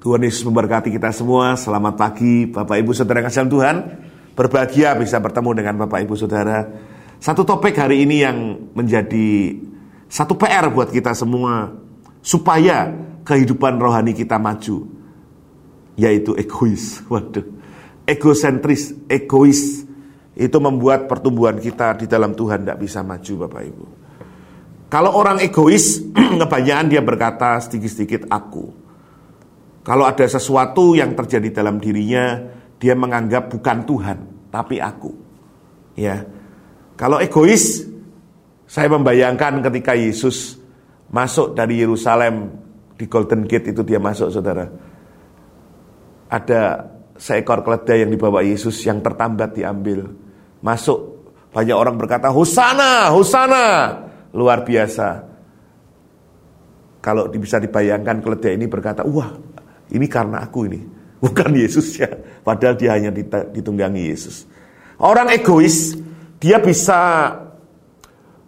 Tuhan Yesus memberkati kita semua. Selamat pagi Bapak Ibu Saudara kasih Tuhan. Berbahagia bisa bertemu dengan Bapak Ibu Saudara. Satu topik hari ini yang menjadi satu PR buat kita semua supaya kehidupan rohani kita maju yaitu egois. Waduh. Egosentris, egois itu membuat pertumbuhan kita di dalam Tuhan tidak bisa maju Bapak Ibu. Kalau orang egois, kebanyakan dia berkata sedikit-sedikit aku. Kalau ada sesuatu yang terjadi dalam dirinya, dia menganggap bukan Tuhan, tapi aku. Ya. Kalau egois, saya membayangkan ketika Yesus masuk dari Yerusalem di Golden Gate itu dia masuk, Saudara. Ada seekor keledai yang dibawa Yesus yang tertambat diambil. Masuk, banyak orang berkata, "Hosana, Hosana!" Luar biasa. Kalau bisa dibayangkan keledai ini berkata, "Wah, ini karena aku ini, bukan Yesus ya. Padahal dia hanya ditunggangi Yesus. Orang egois, dia bisa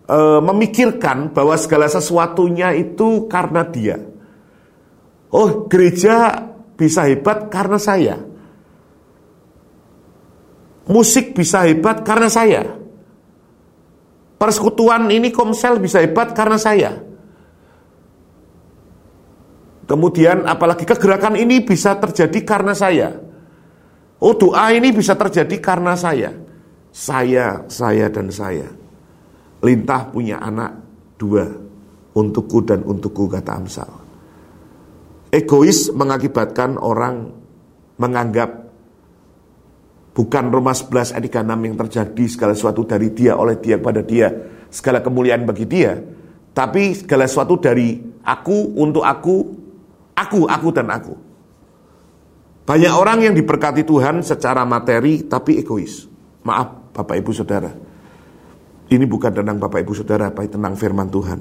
e, memikirkan bahwa segala sesuatunya itu karena dia. Oh, gereja bisa hebat karena saya. Musik bisa hebat karena saya. Persekutuan ini komsel bisa hebat karena saya. Kemudian apalagi kegerakan ini bisa terjadi karena saya. Oh doa ini bisa terjadi karena saya. Saya, saya dan saya. Lintah punya anak dua. Untukku dan untukku kata Amsal. Egois mengakibatkan orang menganggap bukan Roma 11 ayat 36 yang terjadi segala sesuatu dari dia oleh dia kepada dia segala kemuliaan bagi dia tapi segala sesuatu dari aku untuk aku Aku, aku dan aku. Banyak orang yang diberkati Tuhan secara materi tapi egois. Maaf Bapak Ibu Saudara. Ini bukan tentang Bapak Ibu Saudara, tapi tentang firman Tuhan.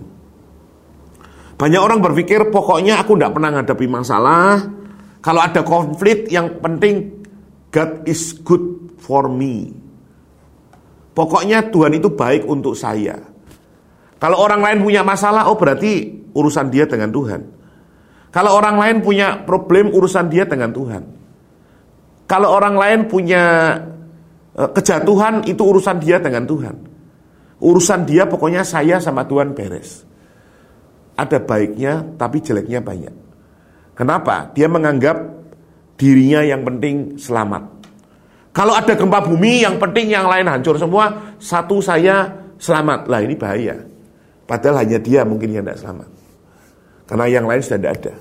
Banyak orang berpikir pokoknya aku tidak pernah menghadapi masalah. Kalau ada konflik yang penting God is good for me. Pokoknya Tuhan itu baik untuk saya. Kalau orang lain punya masalah, oh berarti urusan dia dengan Tuhan. Kalau orang lain punya problem urusan dia dengan Tuhan. Kalau orang lain punya eh, kejatuhan itu urusan dia dengan Tuhan. Urusan dia pokoknya saya sama Tuhan beres. Ada baiknya tapi jeleknya banyak. Kenapa? Dia menganggap dirinya yang penting selamat. Kalau ada gempa bumi yang penting yang lain hancur semua, satu saya selamat. Lah ini bahaya. Padahal hanya dia mungkin yang tidak selamat. Karena yang lain sudah tidak ada.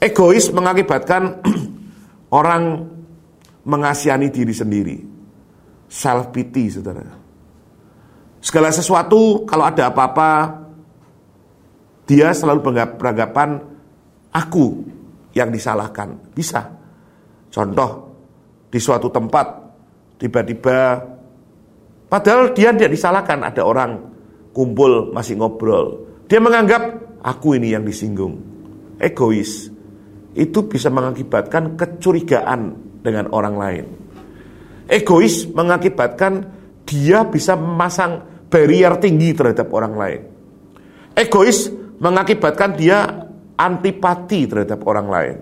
Egois mengakibatkan orang mengasihani diri sendiri. Self pity, saudara. Segala sesuatu, kalau ada apa-apa, dia selalu beranggapan aku yang disalahkan. Bisa. Contoh, di suatu tempat, tiba-tiba, padahal dia tidak disalahkan, ada orang kumpul masih ngobrol. Dia menganggap aku ini yang disinggung. Egois. Itu bisa mengakibatkan kecurigaan dengan orang lain. Egois mengakibatkan dia bisa memasang barrier tinggi terhadap orang lain. Egois mengakibatkan dia antipati terhadap orang lain.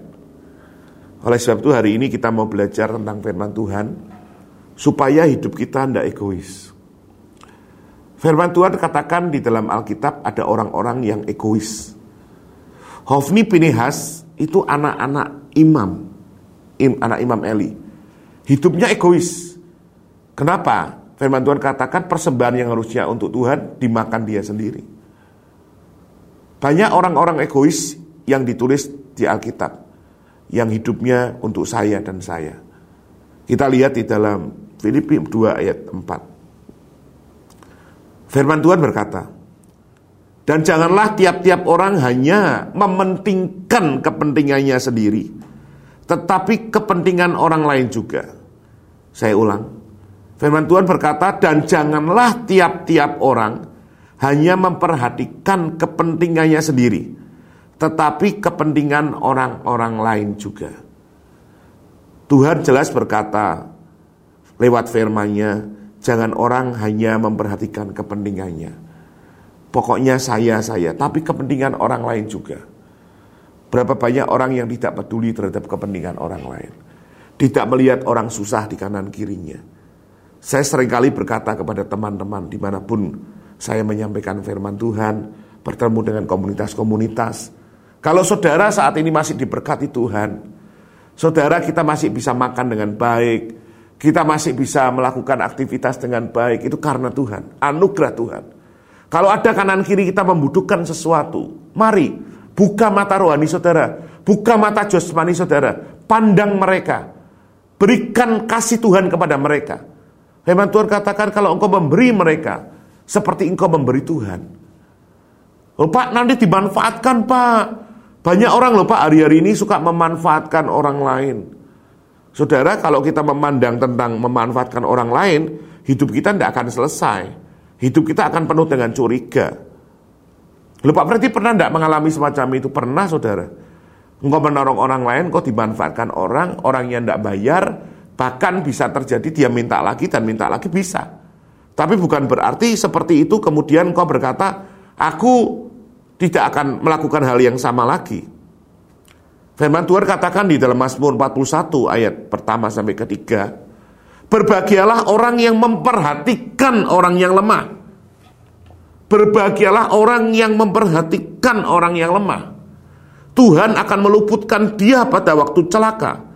Oleh sebab itu hari ini kita mau belajar tentang firman Tuhan supaya hidup kita tidak egois. Firman Tuhan katakan di dalam Alkitab ada orang-orang yang egois. Hofni Pinehas itu anak-anak imam, im, anak imam Eli. Hidupnya egois. Kenapa? Firman Tuhan katakan persembahan yang harusnya untuk Tuhan dimakan dia sendiri. Banyak orang-orang egois yang ditulis di Alkitab. Yang hidupnya untuk saya dan saya. Kita lihat di dalam Filipi 2 ayat 4. Firman Tuhan berkata, dan janganlah tiap-tiap orang hanya mementingkan kepentingannya sendiri, tetapi kepentingan orang lain juga. Saya ulang. Firman Tuhan berkata, dan janganlah tiap-tiap orang hanya memperhatikan kepentingannya sendiri, tetapi kepentingan orang-orang lain juga. Tuhan jelas berkata lewat firman-Nya, Jangan orang hanya memperhatikan kepentingannya. Pokoknya saya, saya. Tapi kepentingan orang lain juga. Berapa banyak orang yang tidak peduli terhadap kepentingan orang lain. Tidak melihat orang susah di kanan kirinya. Saya sering kali berkata kepada teman-teman di mana pun saya menyampaikan firman Tuhan, bertemu dengan komunitas-komunitas. Kalau saudara saat ini masih diberkati Tuhan, saudara kita masih bisa makan dengan baik, kita masih bisa melakukan aktivitas dengan baik, itu karena Tuhan, anugerah Tuhan. Kalau ada kanan kiri kita membutuhkan sesuatu, mari buka mata rohani saudara, buka mata jasmani saudara, pandang mereka, berikan kasih Tuhan kepada mereka. Firman Tuhan katakan kalau engkau memberi mereka, seperti engkau memberi Tuhan. Oh, Pak, nanti dimanfaatkan Pak. Banyak orang loh Pak hari-hari ini suka memanfaatkan orang lain. Saudara, kalau kita memandang tentang memanfaatkan orang lain, hidup kita tidak akan selesai. Hidup kita akan penuh dengan curiga. Loh Pak, berarti pernah tidak mengalami semacam itu? Pernah saudara. Engkau menolong orang lain, kau dimanfaatkan orang, orang yang tidak bayar, bahkan bisa terjadi dia minta lagi dan minta lagi bisa. Tapi bukan berarti seperti itu kemudian kau berkata, aku tidak akan melakukan hal yang sama lagi. Firman Tuhan katakan di dalam Mazmur 41 ayat pertama sampai ketiga, Berbahagialah orang yang memperhatikan orang yang lemah. Berbahagialah orang yang memperhatikan orang yang lemah. Tuhan akan meluputkan dia pada waktu celaka.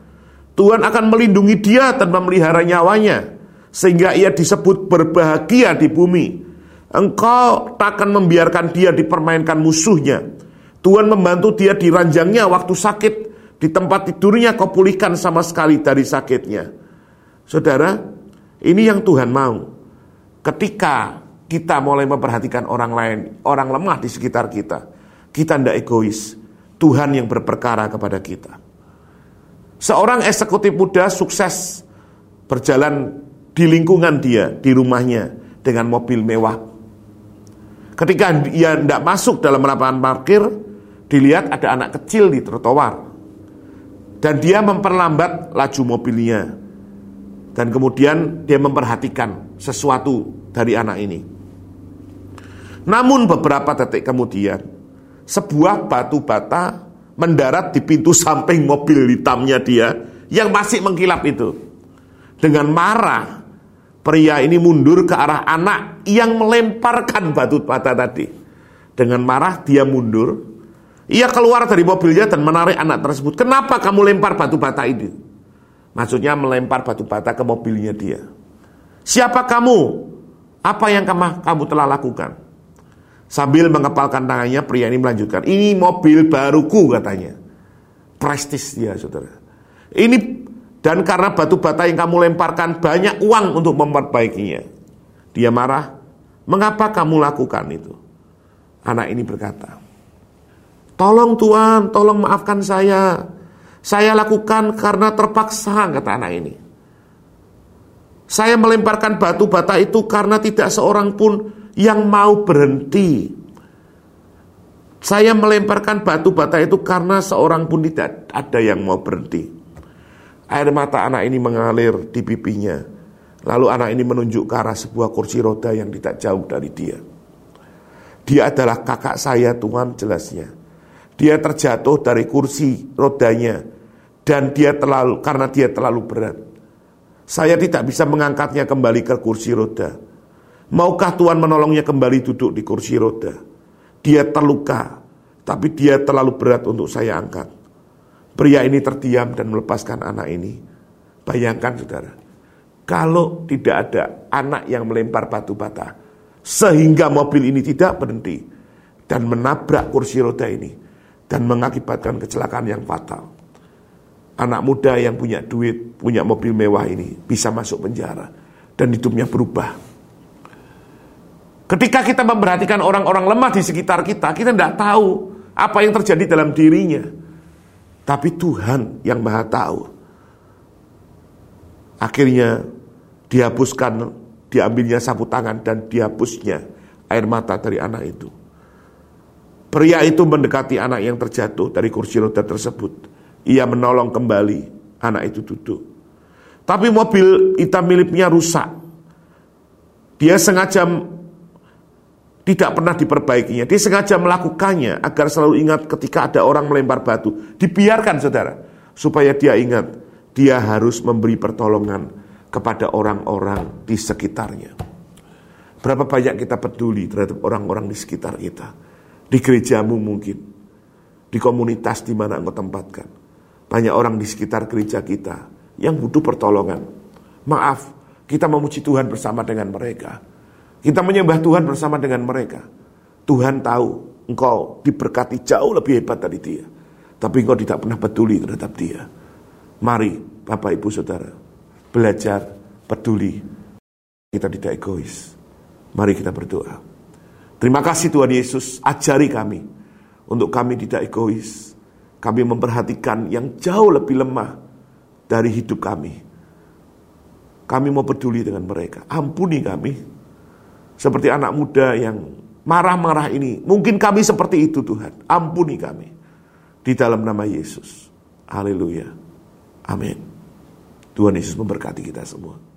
Tuhan akan melindungi dia dan memelihara nyawanya sehingga ia disebut berbahagia di bumi. Engkau takkan membiarkan dia dipermainkan musuhnya. Tuhan membantu dia di ranjangnya waktu sakit, di tempat tidurnya kau pulihkan sama sekali dari sakitnya. Saudara, ini yang Tuhan mau. Ketika kita mulai memperhatikan orang lain, orang lemah di sekitar kita, kita tidak egois. Tuhan yang berperkara kepada kita. Seorang eksekutif muda sukses berjalan di lingkungan dia, di rumahnya dengan mobil mewah. Ketika dia tidak masuk dalam lapangan parkir, dilihat ada anak kecil di trotoar. Dan dia memperlambat laju mobilnya. Dan kemudian dia memperhatikan sesuatu dari anak ini. Namun beberapa detik kemudian, sebuah batu bata mendarat di pintu samping mobil hitamnya dia yang masih mengkilap itu. Dengan marah, Pria ini mundur ke arah anak yang melemparkan batu bata tadi. Dengan marah dia mundur. Ia keluar dari mobilnya dan menarik anak tersebut. Kenapa kamu lempar batu bata ini? Maksudnya melempar batu bata ke mobilnya dia. Siapa kamu? Apa yang kamu, telah lakukan? Sambil mengepalkan tangannya, pria ini melanjutkan. Ini mobil baruku katanya. Prestis dia, saudara. Ini dan karena batu bata yang kamu lemparkan banyak uang untuk memperbaikinya. Dia marah, mengapa kamu lakukan itu? Anak ini berkata, tolong Tuhan, tolong maafkan saya. Saya lakukan karena terpaksa, kata anak ini. Saya melemparkan batu bata itu karena tidak seorang pun yang mau berhenti. Saya melemparkan batu bata itu karena seorang pun tidak ada yang mau berhenti. Air mata anak ini mengalir di pipinya. Lalu anak ini menunjuk ke arah sebuah kursi roda yang tidak jauh dari dia. Dia adalah kakak saya Tuhan jelasnya. Dia terjatuh dari kursi rodanya dan dia terlalu karena dia terlalu berat. Saya tidak bisa mengangkatnya kembali ke kursi roda. Maukah Tuhan menolongnya kembali duduk di kursi roda? Dia terluka, tapi dia terlalu berat untuk saya angkat. Pria ini terdiam dan melepaskan anak ini. Bayangkan saudara, kalau tidak ada anak yang melempar batu bata, sehingga mobil ini tidak berhenti dan menabrak kursi roda ini dan mengakibatkan kecelakaan yang fatal. Anak muda yang punya duit, punya mobil mewah ini bisa masuk penjara dan hidupnya berubah. Ketika kita memperhatikan orang-orang lemah di sekitar kita, kita tidak tahu apa yang terjadi dalam dirinya. Tapi Tuhan yang maha tahu. Akhirnya dihapuskan, diambilnya sapu tangan dan dihapusnya air mata dari anak itu. Pria itu mendekati anak yang terjatuh dari kursi roda tersebut. Ia menolong kembali anak itu duduk. Tapi mobil hitam miliknya rusak. Dia sengaja tidak pernah diperbaikinya. Dia sengaja melakukannya agar selalu ingat ketika ada orang melempar batu. Dibiarkan saudara. Supaya dia ingat dia harus memberi pertolongan kepada orang-orang di sekitarnya. Berapa banyak kita peduli terhadap orang-orang di sekitar kita. Di gerejamu mungkin. Di komunitas di mana engkau tempatkan. Banyak orang di sekitar gereja kita yang butuh pertolongan. Maaf, kita memuji Tuhan bersama dengan mereka kita menyembah Tuhan bersama dengan mereka. Tuhan tahu engkau diberkati jauh lebih hebat dari dia. Tapi engkau tidak pernah peduli terhadap dia. Mari Bapak Ibu Saudara, belajar peduli. Kita tidak egois. Mari kita berdoa. Terima kasih Tuhan Yesus, ajari kami untuk kami tidak egois. Kami memperhatikan yang jauh lebih lemah dari hidup kami. Kami mau peduli dengan mereka. Ampuni kami seperti anak muda yang marah-marah ini. Mungkin kami seperti itu Tuhan. Ampuni kami. Di dalam nama Yesus. Haleluya. Amin. Tuhan Yesus memberkati kita semua.